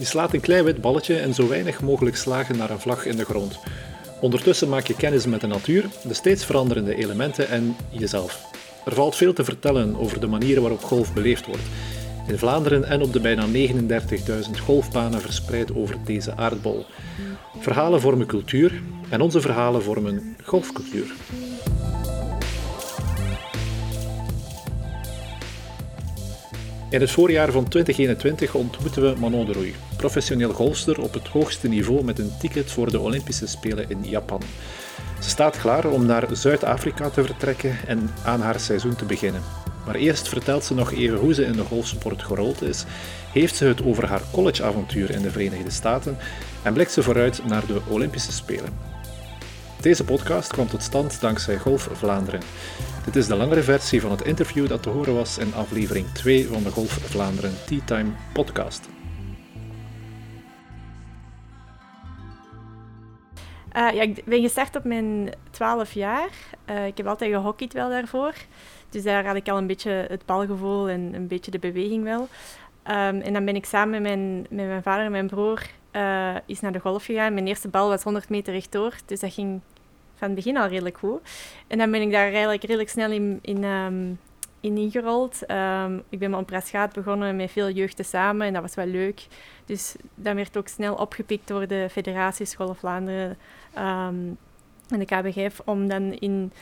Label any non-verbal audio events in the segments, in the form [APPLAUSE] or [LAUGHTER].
Je slaat een klein wit balletje en zo weinig mogelijk slagen naar een vlag in de grond. Ondertussen maak je kennis met de natuur, de steeds veranderende elementen en jezelf. Er valt veel te vertellen over de manieren waarop golf beleefd wordt. In Vlaanderen en op de bijna 39.000 golfbanen verspreid over deze aardbol. Verhalen vormen cultuur en onze verhalen vormen golfcultuur. In het voorjaar van 2021 ontmoeten we Manon de Roy, professioneel golfster op het hoogste niveau met een ticket voor de Olympische Spelen in Japan. Ze staat klaar om naar Zuid-Afrika te vertrekken en aan haar seizoen te beginnen. Maar eerst vertelt ze nog even hoe ze in de golfsport gerold is, heeft ze het over haar collegeavontuur in de Verenigde Staten en blikt ze vooruit naar de Olympische Spelen. Deze podcast kwam tot stand dankzij Golf Vlaanderen. Dit is de langere versie van het interview dat te horen was in aflevering 2 van de Golf Vlaanderen Tea Time podcast. Uh, ja, ik ben gestart op mijn 12 jaar. Uh, ik heb altijd gehockeyd wel daarvoor. Dus daar had ik al een beetje het balgevoel en een beetje de beweging wel. Um, en dan ben ik samen met mijn, met mijn vader en mijn broer uh, is naar de golf gegaan. Mijn eerste bal was 100 meter rechtdoor, dus dat ging van het begin al redelijk goed. En dan ben ik daar eigenlijk redelijk snel in, in, um, in ingerold. Um, ik ben met Prasgaat begonnen met veel jeugden samen en dat was wel leuk. Dus dat werd ook snel opgepikt door de Federatie School Vlaanderen um, en de KBGF om dan in,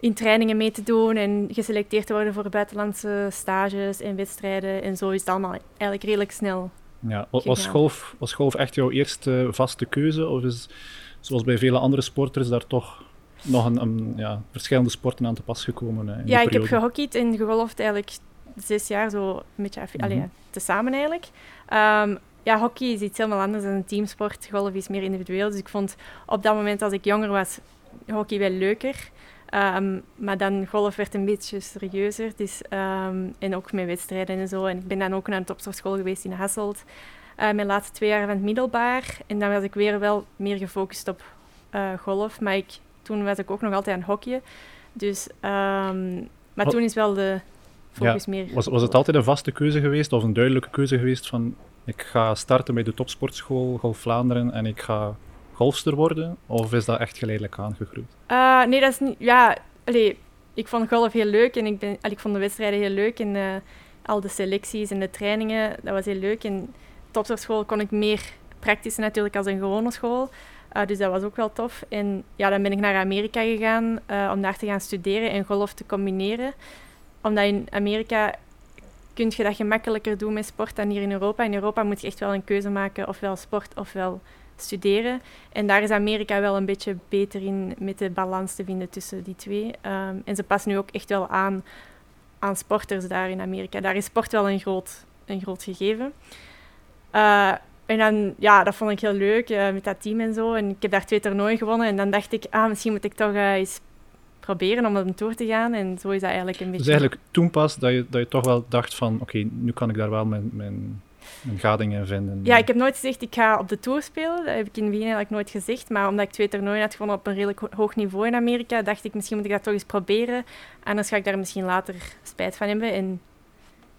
in trainingen mee te doen en geselecteerd te worden voor buitenlandse stages en wedstrijden. En zo is het allemaal eigenlijk redelijk snel ja, was golf, was golf echt jouw eerste vaste keuze? Of is, zoals bij vele andere sporters, daar toch nog een, een ja, verschillende sporten aan te pas gekomen? Uh, ja, ik heb gehockeyd en gegolfd eigenlijk zes jaar zo een beetje mm -hmm. tezamen eigenlijk. Um, ja, hockey is iets helemaal anders dan een teamsport. Golf is meer individueel. Dus ik vond op dat moment, als ik jonger was, hockey wel leuker. Um, maar dan golf werd een beetje serieuzer. Dus, um, en ook met wedstrijden en zo. En ik ben dan ook naar een topsportschool geweest in Hasselt. Uh, mijn laatste twee jaar van het middelbaar. En dan was ik weer wel meer gefocust op uh, golf. Maar ik, toen was ik ook nog altijd aan hockeyen. Dus, um, maar toen is wel de focus ja, meer... Was, was het altijd een vaste keuze geweest of een duidelijke keuze geweest van ik ga starten bij de topsportschool Golf Vlaanderen en ik ga golfster worden? Of is dat echt geleidelijk aangegroeid? Uh, nee, dat is niet... Ja, allee, ik vond golf heel leuk en ik, ben, ik vond de wedstrijden heel leuk. En uh, al de selecties en de trainingen, dat was heel leuk. En topsportschool kon ik meer praktisch natuurlijk als een gewone school. Uh, dus dat was ook wel tof. En ja, dan ben ik naar Amerika gegaan om daar te gaan studeren en golf te combineren. Omdat in Amerika kun je dat gemakkelijker doen met sport dan hier in Europa. In Europa moet je echt wel een keuze maken, ofwel sport ofwel studeren. En daar is Amerika wel een beetje beter in met de balans te vinden tussen die twee. Um, en ze passen nu ook echt wel aan aan sporters daar in Amerika. Daar is sport wel een groot, een groot gegeven. Uh, en dan, ja, dat vond ik heel leuk uh, met dat team en zo. En ik heb daar twee toernooien gewonnen. En dan dacht ik, ah, misschien moet ik toch uh, eens proberen om op een tour te gaan. En zo is dat eigenlijk een beetje... Dus eigenlijk toen pas dat je, dat je toch wel dacht van, oké, nu kan ik daar wel mijn, mijn een gadingen vinden. Ja, ik heb nooit gezegd ik ga op de Tour spelen. Dat heb ik in Wien eigenlijk nooit gezegd. Maar omdat ik twee toernooien had gewonnen op een redelijk hoog niveau in Amerika, dacht ik misschien moet ik dat toch eens proberen. Anders ga ik daar misschien later spijt van hebben. En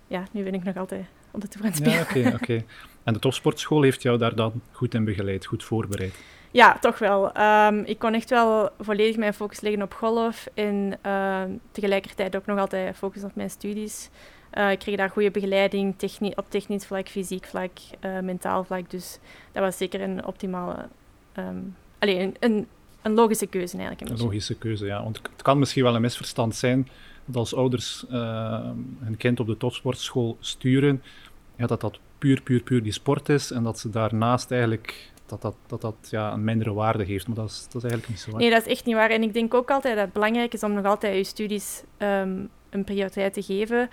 ja, nu ben ik nog altijd op de Tour aan het spelen. Ja, oké, oké. En de topsportschool heeft jou daar dan goed in begeleid, goed voorbereid? Ja, toch wel. Um, ik kon echt wel volledig mijn focus leggen op golf en uh, tegelijkertijd ook nog altijd focussen op mijn studies. Uh, ik kreeg daar goede begeleiding techni op technisch vlak, fysiek vlak, uh, mentaal vlak. Dus dat was zeker een optimale... Um, allee, een, een, een, logische keuze eigenlijk. Een, een logische keuze, ja. Want het kan misschien wel een misverstand zijn dat als ouders uh, hun kind op de topsportschool sturen, ja, dat dat puur, puur, puur die sport is en dat ze daarnaast eigenlijk dat dat, dat, dat ja, een mindere waarde heeft. Maar dat is, dat is eigenlijk niet zo waar. Nee, dat is echt niet waar. En ik denk ook altijd dat het belangrijk is om nog altijd je studies um, een prioriteit te geven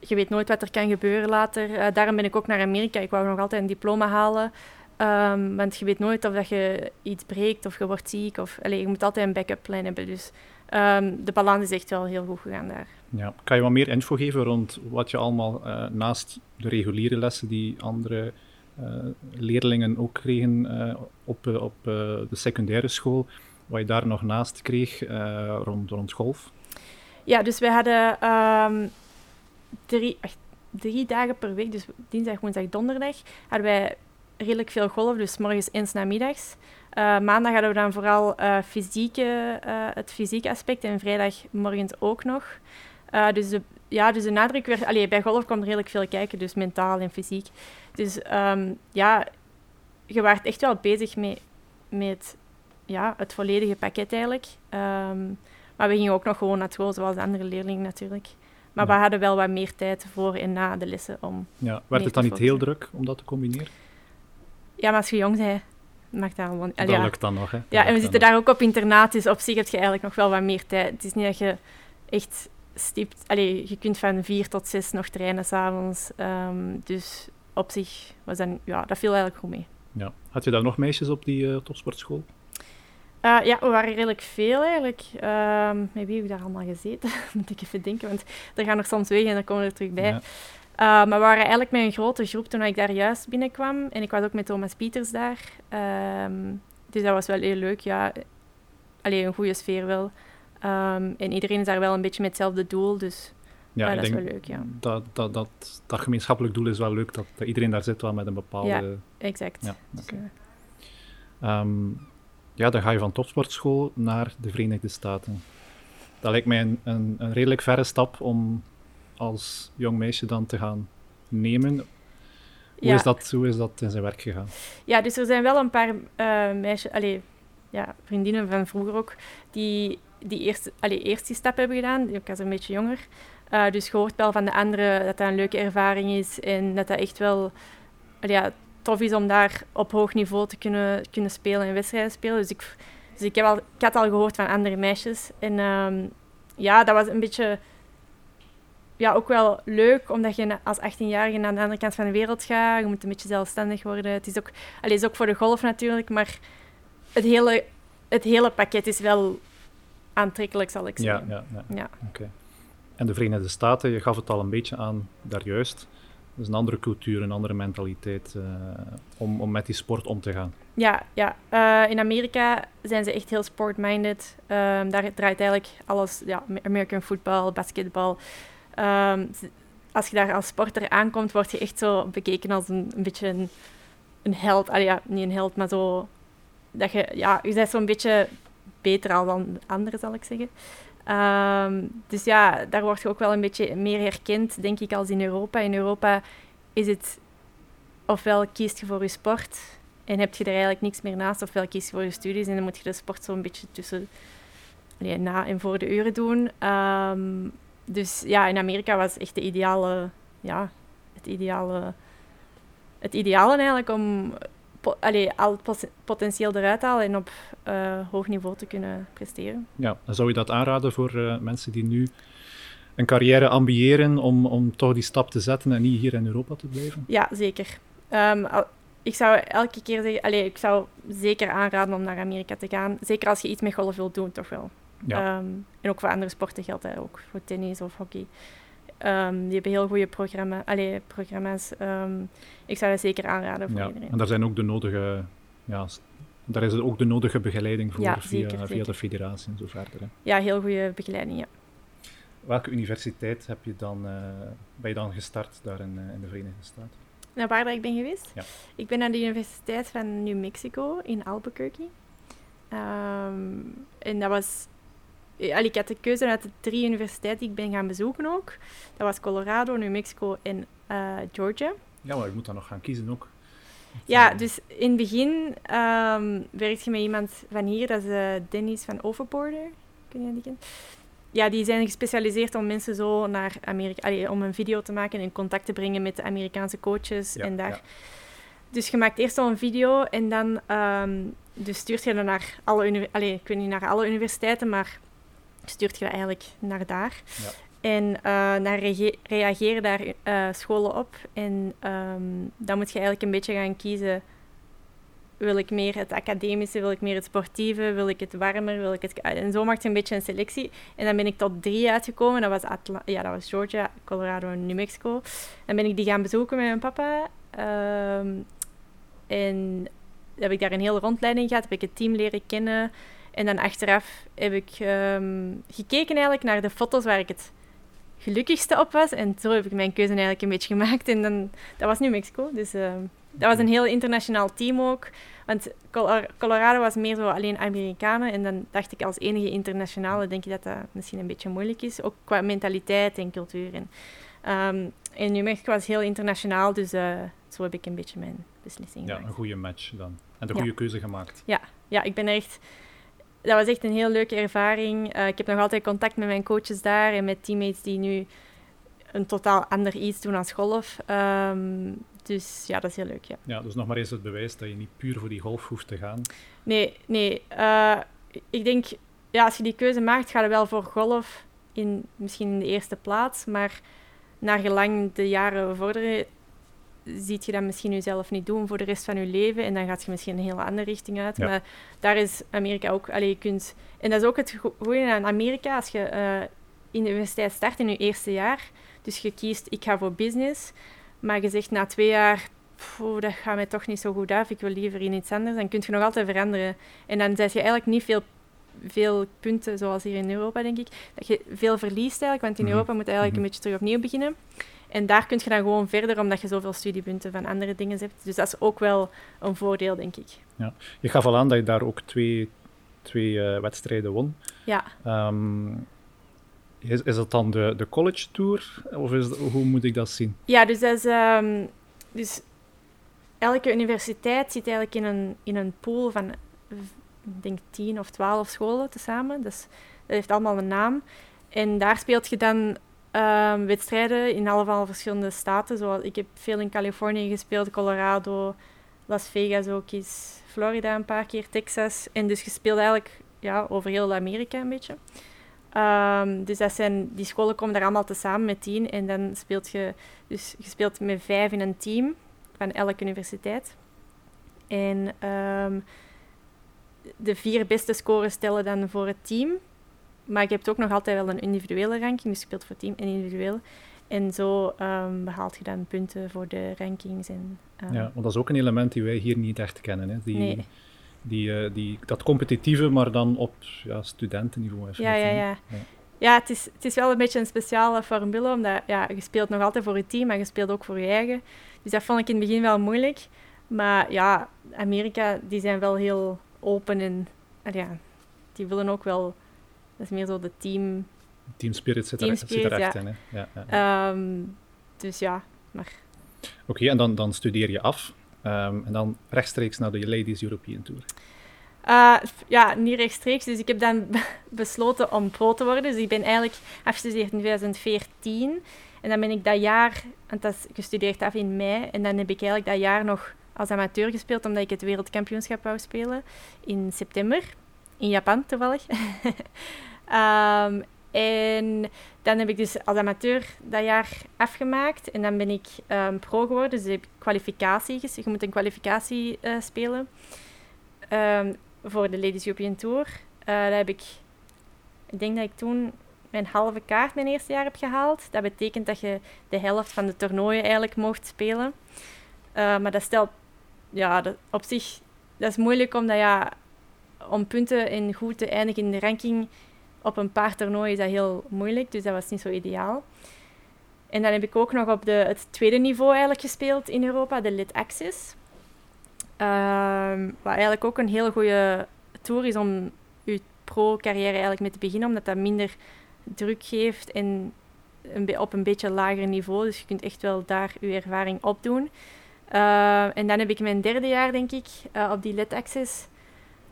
je weet nooit wat er kan gebeuren later. Uh, daarom ben ik ook naar Amerika. Ik wou nog altijd een diploma halen. Um, want je weet nooit of dat je iets breekt of je wordt ziek. Of, allez, je moet altijd een backup plan hebben. Dus um, de balans is echt wel heel goed gegaan daar. Ja. Kan je wat meer info geven rond wat je allemaal uh, naast de reguliere lessen die andere uh, leerlingen ook kregen op, op de secundaire school, wat je daar nog naast kreeg rond, rond golf? Ja, dus we hadden um, drie, drie dagen per week, dus dinsdag, woensdag, donderdag, hadden wij redelijk veel golf, dus morgens en namiddags. Uh, maandag hadden we dan vooral uh, fysieke, uh, het fysieke aspect en vrijdag morgens ook nog. dus, de, ja, dus de nadruk werd... Allee, bij golf er redelijk veel kijken, dus mentaal en fysiek. Dus um, ja, je waart echt wel bezig met, met ja, het volledige pakket eigenlijk. Um, maar we gingen ook nog gewoon naar school, zoals de andere leerlingen natuurlijk. Maar ja. we hadden wel wat meer tijd voor en na de lessen om. Ja, werd het dan niet heel druk om dat te combineren? Ja, maar als je jong bent, mag daar gewoon. Dat ja. lukt dan nog, hè? Dat ja, en we zitten daar ook op internaat, dus op zich heb je eigenlijk nog wel wat meer tijd. Het is niet dat je echt stipt. Allee, je kunt van vier tot zes nog trainen s'avonds. Um, dus op zich was dan, ja, dat viel eigenlijk goed mee. Ja. Had je daar nog meisjes op die uh, topsportschool? Uh, ja, we waren redelijk veel eigenlijk. Uh, met wie heb ik daar allemaal gezeten? [LAUGHS] Moet ik even denken, want er gaan nog soms weg en dan komen we er terug bij. Ja. Uh, maar we waren eigenlijk met een grote groep toen ik daar juist binnenkwam. En ik was ook met Thomas Pieters daar. Um, dus dat was wel heel leuk, ja. Alleen een goede sfeer wel. Um, en iedereen is daar wel een beetje met hetzelfde doel, dus ja, ja dat is wel leuk, ja. Dat, dat, dat, dat gemeenschappelijk doel is wel leuk, dat, dat iedereen daar zit wel met een bepaalde... Ja, exact. Ja, okay. um, ja, dan ga je van topsportschool naar de Verenigde Staten. Dat lijkt mij een, een, een redelijk verre stap om als jong meisje dan te gaan nemen. Hoe, is dat, hoe is dat in zijn werk gegaan? Ja, dus er zijn wel een paar uh, meisjes, allee, ja, vriendinnen van vroeger ook, die, die eerst, allee, eerst die stap hebben gedaan. Ik was een beetje jonger. Uh, dus je hoort wel van de anderen dat dat een leuke ervaring is en dat dat echt wel ja, tof is om daar op hoog niveau te kunnen, kunnen spelen en wedstrijden spelen. Dus ik, dus ik, heb al, ik had al gehoord van andere meisjes. En um, ja, dat was een beetje ja, ook wel leuk, omdat je als 18-jarige naar de andere kant van de wereld gaat. Je moet een beetje zelfstandig worden. Het is ook, allez, is ook voor de golf natuurlijk, maar het hele, het hele pakket is wel aantrekkelijk, zal ik zeggen. Ja, ja, ja. ja. oké. En de Verenigde Staten, je gaf het al een beetje aan daar juist. Dus een andere cultuur, een andere mentaliteit uh, om, om met die sport om te gaan. Ja, ja. Uh, in Amerika zijn ze echt heel sport-minded. Um, daar draait eigenlijk alles, ja, American football, basketbal. Um, als je daar als sporter aankomt, word je echt zo bekeken als een, een beetje een, een held. Allee, ja, niet een held, maar zo... Dat je, ja, je bent zo'n beetje beter al dan anderen, zal ik zeggen. Um, dus ja, daar word je ook wel een beetje meer herkend, denk ik, als in Europa. In Europa is het ofwel kiest je voor je sport en heb je er eigenlijk niks meer naast, ofwel kies je voor je studies en dan moet je de sport zo'n beetje tussen na en voor de uren doen. Um, dus ja, in Amerika was echt de ideale, ja, het ideale, het ideale eigenlijk om po allee, al het potentieel eruit halen en op uh, hoog niveau te kunnen presteren. Ja, dan zou je dat aanraden voor uh, mensen die nu een carrière ambiëren om, om toch die stap te zetten en niet hier in Europa te blijven? Ja, zeker. Um, ik zou elke keer zeggen, allee, ik zou zeker aanraden om naar Amerika te gaan. Zeker als je iets met golf wilt doen, toch wel. Ja. Um, en ook voor andere sporten geldt dat ook, voor tennis of hockey. Um, die hebben heel goede programma, allee, programma's. Um, ik zou dat zeker aanraden voor ja, iedereen. En daar zijn ook de nodige, ja, daar is ook de nodige begeleiding voor ja, via, zeker, via zeker. de federatie en zo verder. Hè. Ja, heel goede begeleiding, ja. Welke universiteit heb je dan, uh, ben je dan gestart daar in, uh, in de Verenigde Staten? Nou, waar ik ben geweest? Ja. Ik ben naar de Universiteit van New Mexico in Albuquerque. Um, en dat was ik had de keuze uit de drie universiteiten die ik ben gaan bezoeken ook. Dat was Colorado, New Mexico en uh, Georgia. Ja, maar je moet dan nog gaan kiezen ook. Ja, dus in het begin um, werk je met iemand van hier, dat is uh, Dennis van Overborder. Kun je die kennen? Ja, die zijn gespecialiseerd om mensen zo naar Amerika, allee, om een video te maken en in contact te brengen met de Amerikaanse coaches ja, en daar. Ja. Dus je maakt eerst al een video en dan um, dus stuurt je dan naar alle, allee, ik weet niet naar alle universiteiten, maar stuurt je eigenlijk naar daar. Ja. En uh, daar rea reageren daar uh, scholen op. En um, dan moet je eigenlijk een beetje gaan kiezen. Wil ik meer het academische, wil ik meer het sportieve, wil ik het warmer, wil ik het... En zo maakt je een beetje een selectie. En dan ben ik tot drie uitgekomen. Dat was, Atla ja, dat was Georgia, Colorado en New Mexico. Dan ben ik die gaan bezoeken met mijn papa. Um, en heb ik daar een hele rondleiding gehad, heb ik het team leren kennen. En dan achteraf heb ik um, gekeken eigenlijk naar de foto's waar ik het gelukkigste op was. En zo heb ik mijn keuze eigenlijk een beetje gemaakt. En dan, dat was nu Mexico. Dus uh, dat was een heel internationaal team ook. Want Colorado was meer zo alleen Amerikanen. En dan dacht ik als enige internationale, denk je dat dat misschien een beetje moeilijk is. Ook qua mentaliteit en cultuur. En, um, en New Mexico was heel internationaal, dus uh, zo heb ik een beetje mijn beslissing Ja, een goede match dan. En de goede keuze gemaakt. Ja, ja, ik ben echt... Dat was echt een heel leuke ervaring. Uh, ik heb nog altijd contact met mijn coaches daar en met teammates die nu een totaal ander iets doen als golf. Um, dus ja, dat is heel leuk. Ja. ja, dus nog maar eens het bewijs dat je niet puur voor die golf hoeft te gaan. Nee, nee. Uh, ik denk, ja, als je die keuze maakt, ga je wel voor golf in, misschien in de eerste plaats. Maar naar gelang de jaren vorderen, ziet je dat misschien jezelf niet doen voor de rest van je leven. En dan gaat je misschien een hele andere richting uit. Maar daar is Amerika ook... Allee, je kunt, en dat is ook het goede aan Amerika. Als je uh, in de universiteit start in je eerste jaar, dus je kiest, ik ga voor business maar je zegt na twee jaar, dat gaat mij toch niet zo goed af, ik wil liever in iets anders, dan kun je nog altijd veranderen. En dan zet je eigenlijk niet veel, veel punten, zoals hier in Europa, denk ik, dat je veel verliest eigenlijk, want in mhm. Europa moet je eigenlijk mhm. een beetje terug opnieuw beginnen. En daar kun je dan gewoon verder, omdat je zoveel studiepunten van andere dingen hebt. Dus dat is ook wel een voordeel, denk ik. Ja. Je gaf al aan dat je daar ook twee, twee uh, wedstrijden won. Ja. Um, is, is dat dan de, de college tour? Of is hoe moet ik dat zien? Ja, dus, dat is, um, dus elke universiteit zit eigenlijk in een, in een pool van, ik denk, tien of twaalf scholen tezamen. Dus dat heeft allemaal een naam. En daar speelt je dan um, wedstrijden in allemaal verschillende staten. Zoals, ik heb veel in Californië gespeeld, Colorado, Las Vegas ook eens, Florida een paar keer, Texas. En dus je speelt eigenlijk ja, over heel Amerika een beetje. Um, dus dat zijn, die scholen komen daar allemaal tezamen met tien. En dan speelt je, dus je speelt met vijf in een team van elke universiteit. En um, de vier beste scores stellen dan voor het team. Maar je hebt ook nog altijd wel een individuele ranking, dus je speelt voor team en individueel. En zo um, behaalt je dan punten voor de rankings. En, ja, want dat is ook een element die wij hier niet echt kennen. Hè? Die, nee die, uh, die, dat competitieve, maar dan op ja, studentenniveau. Ja, ja, ja, ja. Ja, het is, het is wel een beetje een speciale formule, omdat ja, je speelt nog altijd voor je team, maar je speelt ook voor je eigen. Dus dat vond ik in het begin wel moeilijk. Maar ja, Amerika, die zijn wel heel open en ja, die willen ook wel... Dat is meer zo de team... Team spirit zit, er, zit er echt ja. in, hè? Ja, ja, um, dus ja, maar... Oké, en dan, dan studeer je af. Um, en dan rechtstreeks naar de Ladies European Tour. Uh, ja, niet rechtstreeks. Dus ik heb dan besloten om pro te worden. Dus ik ben eigenlijk afgestudeerd in 2014. En dan ben ik dat jaar, want dat is gestudeerd af in mei. En dan heb ik eigenlijk dat jaar nog als amateur gespeeld, omdat ik het wereldkampioenschap wou spelen in september. In Japan toevallig. um, [LAUGHS] En dan heb ik dus als amateur dat jaar afgemaakt. En dan ben ik um, pro geworden. Dus ik kwalificatie. Je moet een kwalificatie uh, spelen um, voor de Ladies European Tour. Uh, daar heb ik... Ik denk dat ik toen mijn halve kaart mijn eerste jaar heb gehaald. Dat betekent dat je de helft van de toernooien eigenlijk mocht spelen. Uh, maar dat stelt... Ja, dat, op zich... Dat is moeilijk omdat ja... Om punten en goed te eindigen in de ranking op een paar toernooien is dat heel moeilijk, dus dat was niet zo ideaal. En dan heb ik ook nog op de, het tweede niveau eigenlijk gespeeld in Europa, de Lit Access. Uh, wat eigenlijk ook een heel goede tour is om je pro-carrière eigenlijk mee te beginnen, omdat dat minder druk geeft en een op een beetje lager niveau. Dus je kunt echt wel daar je ervaring opdoen. Uh, en dan heb ik mijn derde jaar, denk ik, uh, op die Access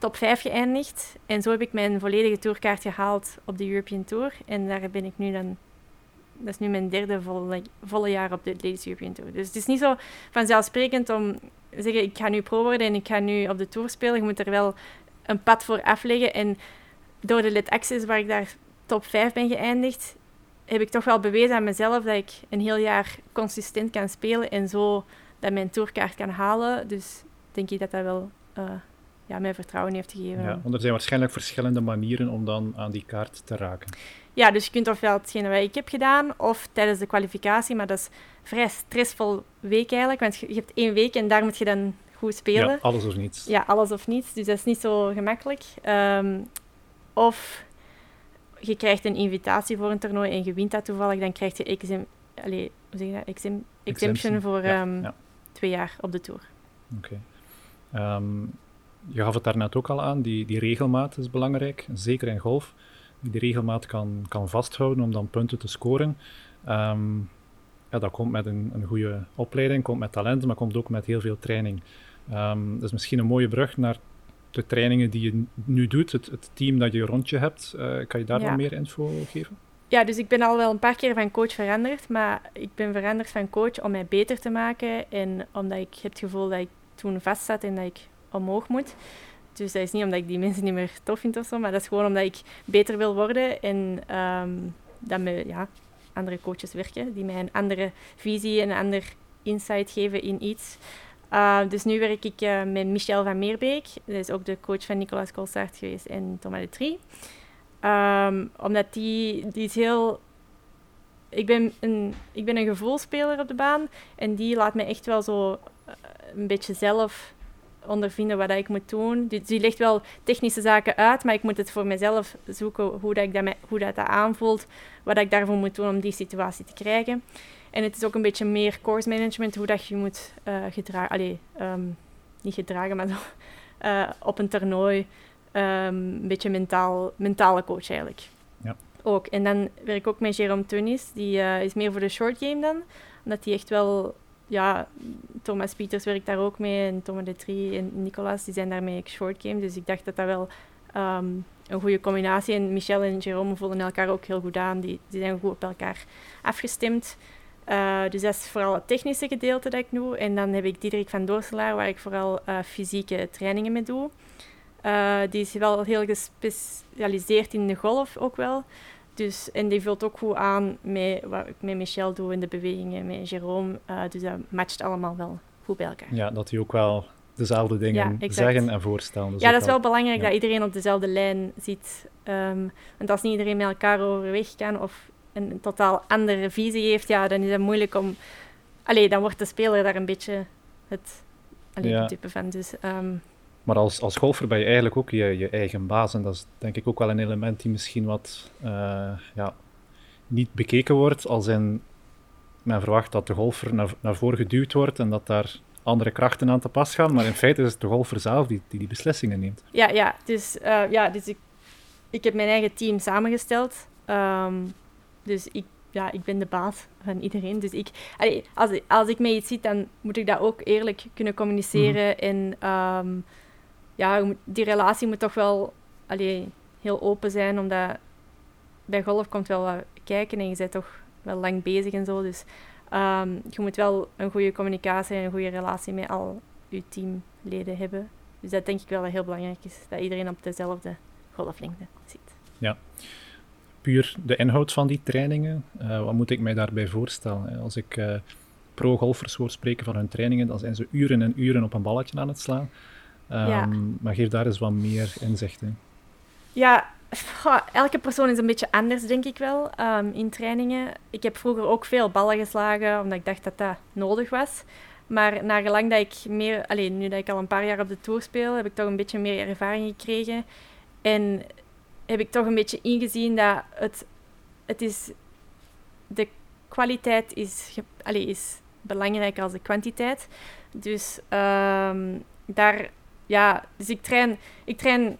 top 5 geëindigd. En zo heb ik mijn volledige tourkaart gehaald op de European Tour. En daar ben ik nu dan... Dat is nu mijn derde volle, volle jaar op de Ladies European Tour. Dus het is niet zo vanzelfsprekend om te zeggen, ik ga nu pro worden en ik ga nu op de Tour spelen. Je moet er wel een pad voor afleggen. En door de Let Access, waar ik daar top 5 ben geëindigd, heb ik toch wel bewezen aan mezelf dat ik een heel jaar consistent kan spelen en zo dat mijn tourkaart kan halen. Dus denk ik dat dat wel uh, ja, mij vertrouwen heeft gegeven. Ja, want er zijn waarschijnlijk verschillende manieren om dan aan die kaart te raken. Ja, dus je kunt ofwel hetgene wat ik heb gedaan, of tijdens de kwalificatie, maar dat is vrij stressvol week eigenlijk, want je hebt één week en daar moet je dan goed spelen. Ja, alles of niets. Ja, alles of niets, dus dat is niet zo gemakkelijk. Um, of je krijgt een invitatie voor een toernooi en je wint dat toevallig, dan krijg je exemp Allee, hoe zeg je dat? exemption voor um, twee jaar op de Tour. Oké. Ehm, je gaf het daarnet ook al aan, die, die regelmaat is belangrijk, zeker in golf. Die regelmaat kan, kan vasthouden om dan punten te scoren. Ehm, ja, dat komt met een, een goede opleiding, komt met talent, maar komt ook met heel veel training. Um, dat is misschien een mooie brug naar de trainingen die je nu doet, het, het team dat je rondje hebt. Uh, kan je daar wat meer info geven? Ja, dus ik ben al wel een paar keer van coach veranderd, maar ik ben veranderd van coach om mij beter te maken en omdat ik het gevoel dat ik toen vast zat en dat ik omhoog moet. Dus dat is niet omdat ik die mensen niet meer tof vind of zo, maar dat is gewoon omdat ik beter wil worden en um, dat me ja, andere coaches werken, die mij een andere visie en een ander insight geven in iets. Uh, dus nu werk ik uh, met Michel van Meerbeek. Dat is ook de coach van Nicolas Colsaert geweest en Thomas de Trie. Um, omdat die, die is heel... Ik ben, een, ik ben een gevoelspeler op de baan. En die laat me echt wel zo uh, een beetje zelf ondervinden wat ik moet doen. Die, die legt wel technische zaken uit, maar ik moet het voor mezelf zoeken hoe dat, ik dat, hoe dat, dat aanvoelt. Wat ik daarvoor moet doen om die situatie te krijgen. En het is ook een beetje meer course management, hoe dat je moet uh, gedragen. Allee, um, niet gedragen, maar zo, uh, [LAUGHS] op een toernooi. Um, een beetje mentaal, mentale coach eigenlijk. Ja. Ook. En dan werk ik ook met Jerome Tunis. Die uh, is meer voor de short game dan. Omdat hij echt wel... Ja, Thomas Pieters werkt daar ook mee. En Thomas de Trie en Nicolas, die zijn daarmee short game. Dus ik dacht dat dat wel um, een goede combinatie. En Michel en Jerome voelen elkaar ook heel goed aan. Die, die zijn goed op elkaar afgestemd. Uh, dus dat is vooral het technische gedeelte dat ik doe. En dan heb ik Diederik van Doorselaar, waar ik vooral uh, fysieke trainingen mee doe. Uh, die is wel heel gespecialiseerd in de golf ook wel. Dus, en die vult ook goed aan met wat ik met Michel doe in de bewegingen, met Jerome. dus dat matcht allemaal wel goed bij elkaar. Ja, dat hij ook wel dezelfde dingen zeggen en voorstellen. ja, dat is wel, belangrijk dat iedereen op dezelfde lijn zit. Um, want als niet iedereen met elkaar overweg kan of een totaal andere visie heeft, ja, dan is het moeilijk om... Allee, dan wordt de speler daar een beetje het allee, type van. Dus, um... Maar als, als golfer ben je eigenlijk ook je, je eigen baas. En dat is denk ik ook wel een element die misschien wat uh, ja, niet bekeken wordt. Als in, men verwacht dat de golfer naar, naar voren geduwd wordt en dat daar andere krachten aan te pas gaan. Maar in feite is het de golfer zelf die die, die beslissingen neemt. Ja, ja dus, uh, ja, dus ik, ik heb mijn eigen team samengesteld. Um, dus ik, ja, ik ben de baas van iedereen. Dus ik, allee, als, als ik mij iets zie, dan moet ik dat ook eerlijk kunnen communiceren. Mhm. En um, ja, die relatie moet toch wel allee, heel open zijn, omdat bij golf komt wel wat kijken en je bent toch wel lang bezig en zo. Dus um, je moet wel een goede communicatie en een goede relatie met al je teamleden hebben. Dus dat denk ik wel heel belangrijk is, dat iedereen op dezelfde golflengte zit. Ja puur de inhoud van die trainingen. Uh, wat moet ik mij daarbij voorstellen? Als ik uh, pro-golfers hoor spreken van hun trainingen, dan zijn ze uren en uren op een balletje aan het slaan. Um, ja. Maar geef daar eens wat meer inzicht in. Ja, elke persoon is een beetje anders, denk ik wel, um, in trainingen. Ik heb vroeger ook veel ballen geslagen, omdat ik dacht dat dat nodig was. Maar naar gelang dat ik meer, alleen nu dat ik al een paar jaar op de tour speel, heb ik toch een beetje meer ervaring gekregen. En heb ik toch een beetje ingezien dat het, het is, de kwaliteit is, allez, is belangrijker als de kwantiteit. Dus um, daar, ja, dus ik train, ik train,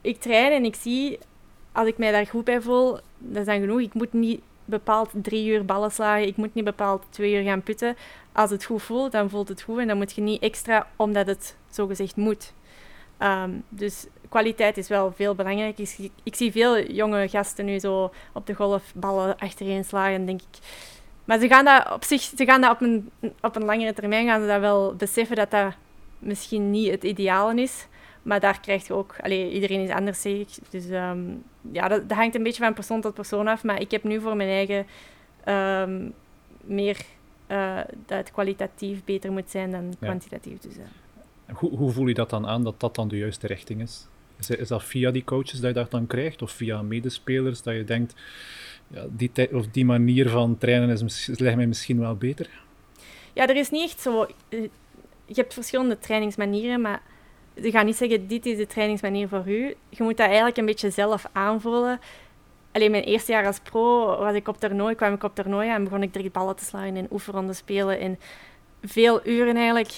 ik train en ik zie, als ik mij daar goed bij voel, dat is dan genoeg. Ik moet niet bepaald drie uur ballen slagen, ik moet niet bepaald twee uur gaan putten. Als het goed voelt, dan voelt het goed en dan moet je niet extra omdat het zogezegd moet. Um, dus kwaliteit is wel veel belangrijk. Ik, zie veel jonge gasten nu zo op de golfballen achtereen slagen, denk ik. Maar ze gaan dat op zich, ze gaan dat op een, op een langere termijn gaan ze dat wel beseffen dat dat misschien niet het ideale is. Maar daar krijg je ook, allee, iedereen is anders, zeg ik. Dus um, ja, dat, dat, hangt een beetje van persoon tot persoon af. Maar ik heb nu voor mijn eigen um, meer uh, dat het kwalitatief beter moet zijn dan kwantitatief. Dus, uh. Hoe, hoe voel je dat dan aan, dat dat dan de juiste richting is? Is, is dat via die coaches dat je dat dan krijgt? Of via medespelers dat je denkt, ja, die, of die manier van trainen is, mij misschien wel beter? Ja, er is niet echt zo... Je hebt verschillende trainingsmanieren, maar je gaat niet zeggen, dit is de trainingsmanier voor u. Je moet dat eigenlijk een beetje zelf aanvoelen. Alleen mijn eerste jaar als pro was ik op toernooi, kwam ik op toernooi en begon ik drie ballen te slaan en oefenronden spelen. En veel uren eigenlijk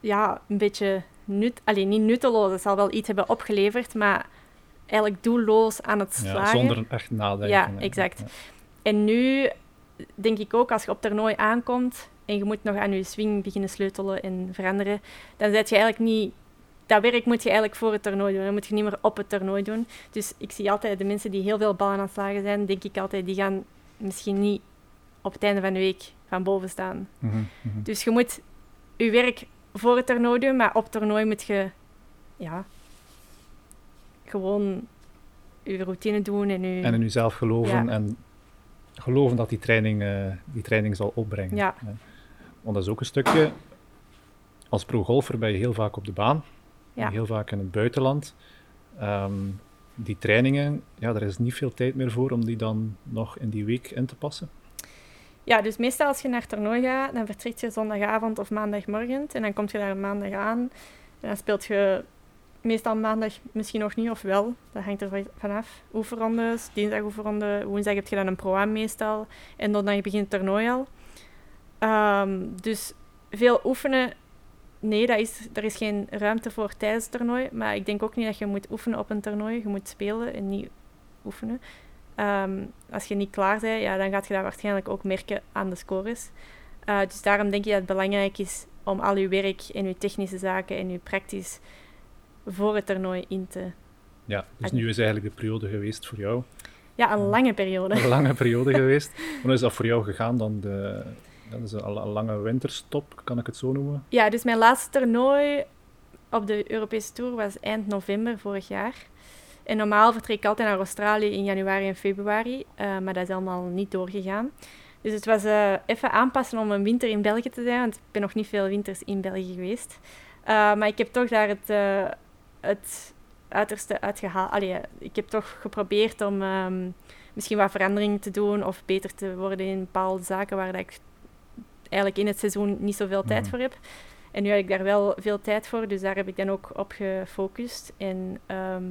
ja, een beetje nut, alleen niet nutteloos. Het zal wel iets hebben opgeleverd, maar eigenlijk doelloos aan het slagen. Ja, zonder echt nadenken. Ja, exact. En nu denk ik ook, als je op toernooi aankomt en je moet nog aan je swing beginnen sleutelen en veranderen, dan zet je eigenlijk niet... Dat werk moet je eigenlijk voor het toernooi doen. Dan moet je niet meer op het toernooi doen. Dus ik zie altijd de mensen die heel veel ballen aan het slagen zijn, denk ik altijd, die gaan misschien niet op het einde van de week van boven staan. Mhm, mhm. Dus je moet je werk voor het toernooi doen, maar op het toernooi moet je ja, gewoon je routine doen en je... En in jezelf geloven Ja. en geloven dat die training, eh, die training zal opbrengen. Ja. Want dat is ook een stukje... Als pro-golfer ben je heel vaak op de baan. Ja. Heel vaak in het buitenland. Ehm, die trainingen, ja, daar is niet veel tijd meer voor om die dan nog in die week in te passen. Ja, dus meestal als je naar het toernooi gaat, dan vertrek je zondagavond of maandagmorgen. En dan kom je daar maandag aan. En dan speelt je meestal maandag misschien nog niet, of wel. Dat hangt er van- vanaf. Oefenrondes, dinsdag oefenronde, woensdag heb je dan een pro-am meestal. En donderdag begint het toernooi al. Ehm, dus veel oefenen, nee, dat is, er is geen ruimte voor tijdens het toernooi. Maar ik denk ook niet dat je moet oefenen op een toernooi. Je moet spelen en niet oefenen. Ehm, als je niet klaar bent, ja, dan gaat je dat waarschijnlijk ook merken aan de scores. Eh, dus daarom denk ik dat het belangrijk is om al je werk en je technische zaken en je praktisch voor het toernooi in te... Ja, dus nu is eigenlijk de periode geweest voor jou. Ja, een lange periode. Een lange periode [LAUGHS] geweest. Hoe is dat voor jou gegaan dan? De, dat is een, lange winterstop, kan ik het zo noemen? Ja, dus mijn laatste toernooi op de Europese Tour was eind november vorig jaar. En normaal vertrek ik altijd naar Australië in januari en februari, eh, maar dat is allemaal niet doorgegaan. Dus het was eh, even aanpassen om een winter in België te zijn, want ik ben nog niet veel winters in België geweest. Eh, maar ik heb toch daar het, het uiterste uitgehaald. Allee, ik heb toch geprobeerd om ehm, misschien wat veranderingen te doen of beter te worden in bepaalde zaken waar dat ik eigenlijk in het seizoen niet zoveel tijd Mhm. voor heb. En nu heb ik daar wel veel tijd voor, dus daar heb ik dan ook op gefocust. En ehm,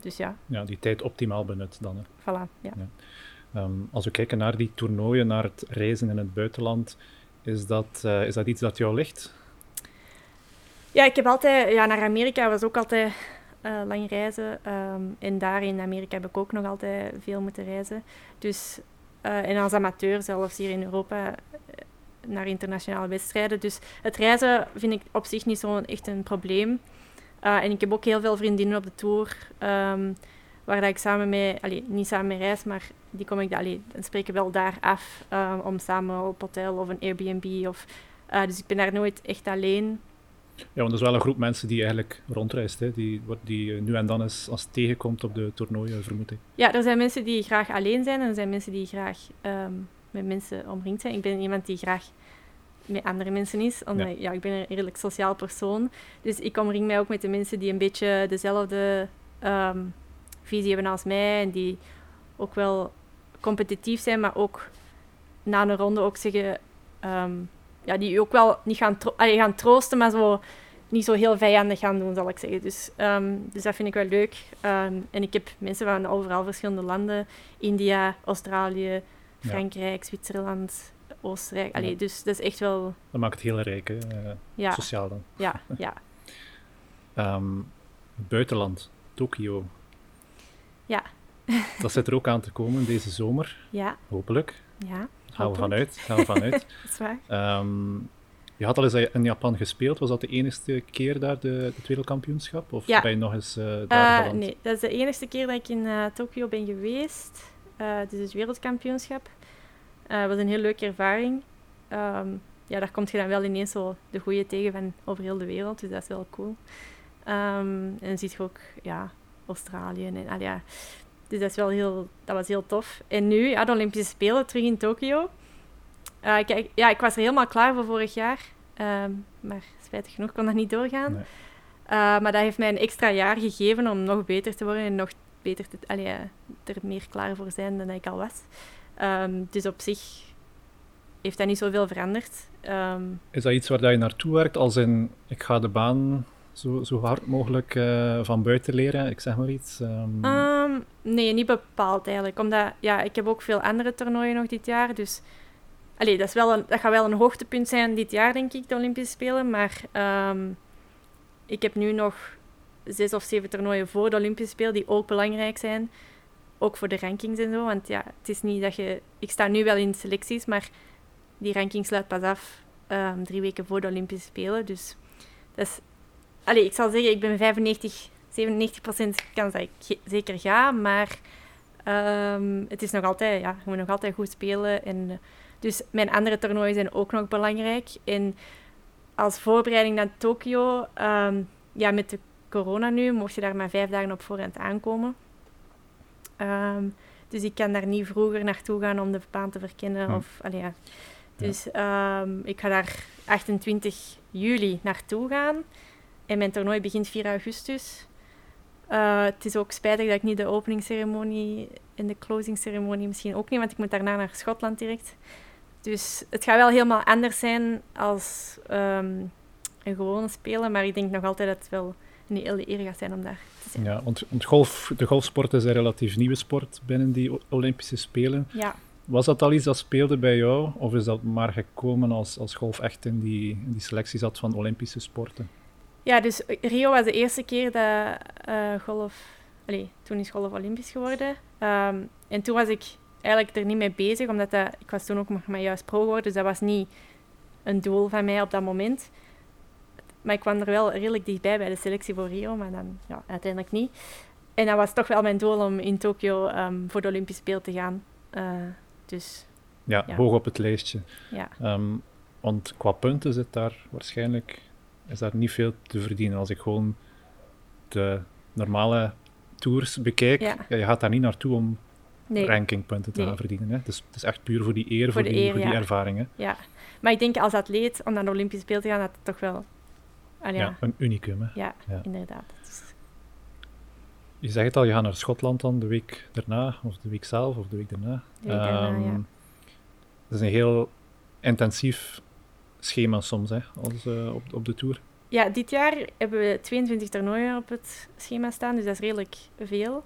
dus ja, Ja, die tijd optimaal benut dan. Hè. voilà. Ja. Ehm, als we kijken naar die toernooien, naar het reizen in het buitenland, is dat, eh, is dat iets dat jou ligt? ja, ik heb altijd, ja, naar Amerika was ook altijd eh, lang reizen. ehm, en daar in Amerika heb ik ook nog altijd veel moeten reizen. Dus, eh, en als amateur zelfs hier in Europa naar internationale wedstrijden. Dus het reizen vind ik op zich niet zo'n echt een probleem. Eh, en ik heb ook heel veel vriendinnen op de tour. ehm, waar dat ik samen mee, allee, niet samen mee reis, maar die kom ik, allee, dan spreken we wel daar af eh, om samen op hotel of een Airbnb. Of, eh, dus ik ben daar nooit echt alleen. Ja, want er is wel een groep mensen die eigenlijk rondreist, hè, die, die eh, nu en dan eens als tegenkomt op de toernooien, vermoed ik. Ja, er zijn mensen die graag alleen zijn en er zijn mensen die graag ehm, met mensen omringd zijn. Ik ben iemand die graag met andere mensen is, omdat Ja. ja. ik ben een redelijk sociaal persoon. Dus ik omring mij ook met de mensen die een beetje dezelfde ehm, visie hebben als mij en die ook wel competitief zijn, maar ook na een ronde ook zeggen, ehm, ja, die ook wel niet gaan, tro- allee, gaan troosten, maar zo niet zo heel vijandig gaan doen, zal ik zeggen. Dus, ehm, dus dat vind ik wel leuk. En ik heb mensen van overal verschillende landen. India, Australië, Frankrijk, Zwitserland, Oostenrijk. Allee. Dus dat is echt wel... Dat maakt het heel rijk, hè, eh, Ja, sociaal dan. ja, [LAUGHS] ja. Ehm, buitenland, Tokio. Ja. Dat zit er ook aan te komen deze zomer, Ja, hopelijk. ja. Gaan we vanuit. Gaan we vanuit. [LAUGHS] Dat is waar. Ehm, je had al eens in Japan gespeeld. Was dat de enige keer daar, de, het wereldkampioenschap? Of Ja. ben je nog eens eh, daar geland? nee, dat is de enige keer dat ik in eh, Tokio ben geweest. Eh het is het wereldkampioenschap. Eh, Het was een heel leuke ervaring. Ehm, ja, daar kom je dan wel ineens zo de goede tegen van over heel de wereld, dus dat is wel cool. Ehm, en dan zie je ook ja, Australië en al ja. Dus dat, is wel heel, dat was heel tof. En nu, ja, de Olympische Spelen terug in Tokio. Eh, kijk, ja, ik was er helemaal klaar voor vorig jaar. Ehm, maar spijtig genoeg kon dat niet doorgaan. Nee. Uh, maar dat heeft mij een extra jaar gegeven om nog beter te worden en nog beter te, allee, ja, er meer klaar voor zijn dan ik al was. Ehm, dus op zich heeft dat niet zoveel veranderd. Ehm, Is dat iets waar dat je naartoe werkt? Als in, ik ga de baan zo, zo hard mogelijk eh, van buiten leren, ik zeg maar iets. ehm, nee, niet bepaald eigenlijk. Omdat ja, ik heb ook veel andere toernooien nog dit jaar. Dus allee, dat, is wel een, dat gaat wel een hoogtepunt zijn dit jaar, denk ik, de Olympische Spelen. Maar ik heb nu nog zes of zeven toernooien voor de Olympische Spelen die ook belangrijk zijn. Ook voor de rankings en zo. Want ja, het is niet dat je... Ik sta nu wel in selecties, maar die ranking sluit pas af ehm, drie weken voor de Olympische Spelen. Dus dat is... Allee, ik zal zeggen, ik ben 95, 97% kans dat ik zeker ga. Maar ehm, het is nog altijd... Ja, je moet nog altijd goed spelen. En, dus mijn andere toernooien zijn ook nog belangrijk. En als voorbereiding naar Tokio... Ehm, ja, met de corona nu, mocht je daar maar vijf dagen op voorhand aankomen. Ehm, dus ik kan daar niet vroeger naartoe gaan om de baan te verkennen. Of, allee, ja. Dus ehm, ik ga daar 28 juli naartoe gaan. En mijn toernooi begint 4 augustus. Uh, het is ook spijtig dat ik niet de openingsceremonie en de closingceremonie misschien ook niet, want ik moet daarna naar Schotland direct. Dus het gaat wel helemaal anders zijn als um, een gewone spelen, maar ik denk nog altijd dat het wel een hele eer gaat zijn om daar te zijn. Ja, want, want golf, de golfsport is een relatief nieuwe sport binnen die Olympische Spelen. Ja. Was dat al iets dat speelde bij jou, of is dat maar gekomen als, als golf echt in die, in die selectie zat van Olympische sporten? Ja, dus Rio was de eerste keer dat uh, golf... Allee, toen is golf Olympisch geworden. Um, en toen was ik eigenlijk er niet mee bezig, omdat dat, ik was toen ook nog maar juist pro geworden, dus dat was niet een doel van mij op dat moment. Maar ik kwam er wel redelijk dichtbij bij de selectie voor Rio, maar dan ja, uiteindelijk niet. En dat was toch wel mijn doel om in Tokio um, voor de Olympische Spelen te gaan. Uh, dus, ja, hoog op het lijstje. Ja. Um, want qua punten zit daar waarschijnlijk is daar niet veel te verdienen. Als ik gewoon de normale tours bekijk, ja. Ja, je gaat daar niet naartoe om nee. rankingpunten te nee. gaan verdienen. Hè? Dus het is echt puur voor die eer, voor, voor die, eer, voor die ervaring. Ja, maar ik denk als atleet om naar de Olympische Spelen te gaan, dat het toch wel ja. ja. een unicum. Hè? Ja, inderdaad. Je zegt het al, je gaat naar Schotland dan de week daarna, of de week zelf, of de week daarna. De week daarna um. Dat is een heel intensief schema soms, hè, als, uh, op, op de Tour. Ja, dit jaar hebben we 22 toernooien op het schema staan, dus dat is redelijk veel.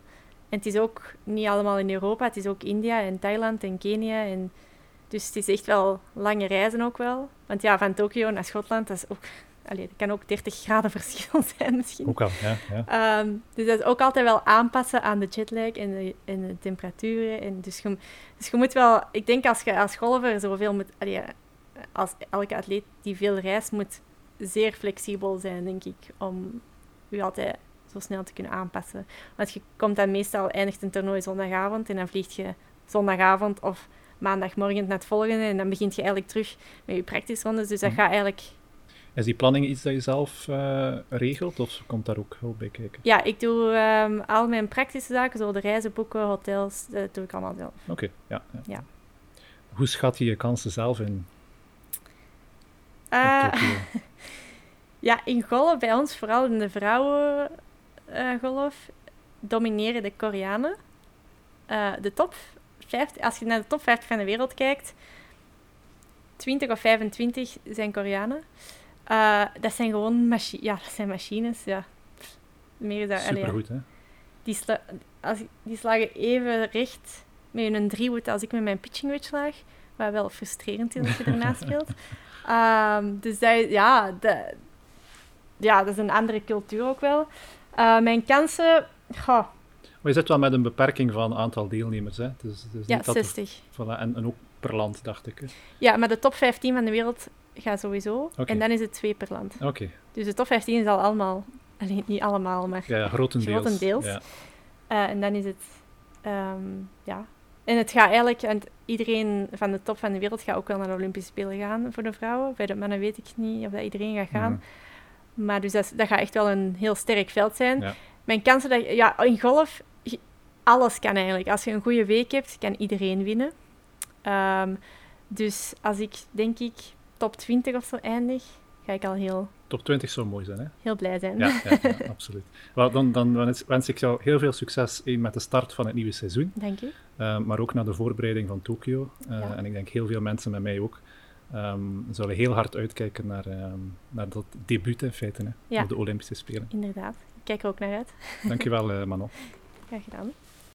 En het is ook niet allemaal in Europa, het is ook India en Thailand en Kenia. En dus het is echt wel lange reizen ook wel. Want ja, van Tokio naar Schotland, dat is ook Allee, dat kan ook 30 graden [LAUGHS] verschil zijn misschien. Ook al, ja. ja. Um, dus dat is ook altijd wel aanpassen aan de jetlag en de, en de temperaturen. En dus, je, dus je moet wel... Ik denk als je als golfer zoveel moet... Allee, als elke atleet die veel reist, moet zeer flexibel zijn, denk ik. Om je altijd zo snel te kunnen aanpassen. Want je komt dan meestal... Eindigt een toernooi zondagavond en dan vliegt je zondagavond of maandagmorgen naar het volgende. En dan begint je eigenlijk terug met je praktische rondes. Dus dat mhm. gaat eigenlijk is die planning iets dat je zelf uh, regelt of komt daar ook hulp bij kijken? Ja, ik doe um, al mijn praktische zaken, zoals de reizen boeken, hotels, dat doe ik allemaal zelf. Oké, ja, ja, ja. Hoe schat je je kansen zelf in? Uh, [LAUGHS] ja, in golf, bij ons, vooral in de vrouwengolf, uh, domineren de Koreanen. de top 50, als je naar de top 50 van de wereld kijkt, 20 of 25 zijn Koreanen. Uh, dat zijn gewoon machi ja, dat zijn machines. Ja. Meer dat, Supergoed, hè? Die, sla als, die slagen even recht met een driehoed als ik met mijn pitching wedge slag. Wat wel frustrerend is als je ernaast [LAUGHS] speelt. Um, dus dat, ja, dat, ja, dat is een andere cultuur ook wel. Uh, mijn kansen... Goh. Maar je zit wel met een beperking van aantal deelnemers, hè? Dus, dus ja, 60. voilà, en, en ook per land, dacht ik. Hè? Ja, maar de top 15 van de wereld gaat sowieso. En dan is het twee per land. Oké. Dus de top 15 is al allemaal, alleen niet allemaal, maar ja, grotendeels. grotendeels. Ja. Uh, en dan is het, um, ja. En het gaat eigenlijk, en iedereen van de top van de wereld gaat ook wel naar de Olympische Spelen gaan voor de vrouwen. Bij de mannen weet ik niet of dat iedereen gaat gaan. Mhm. Maar dus dat, dat, gaat echt wel een heel sterk veld zijn. Ja. Mijn kansen, dat, ja, in golf, alles kan eigenlijk. Als je een goede week hebt, kan iedereen winnen. Um, dus als ik, denk ik, top 20 of zo eindig, ga ik al heel... Top 20 zou mooi zijn, hè? Heel blij zijn. Ja, ja, ja [LAUGHS] absoluut. Well, dan, dan wens ik jou heel veel succes met de start van het nieuwe seizoen. Dank je. Uh, maar ook naar de voorbereiding van Tokio. Uh, ja. En ik denk heel veel mensen met mij ook. Um, zullen heel hard uitkijken naar, um, naar dat debuut in feite, hè, op de Olympische Spelen. Inderdaad. Ik kijk er ook naar uit. Dankjewel, uh, Manon. Graag gedaan.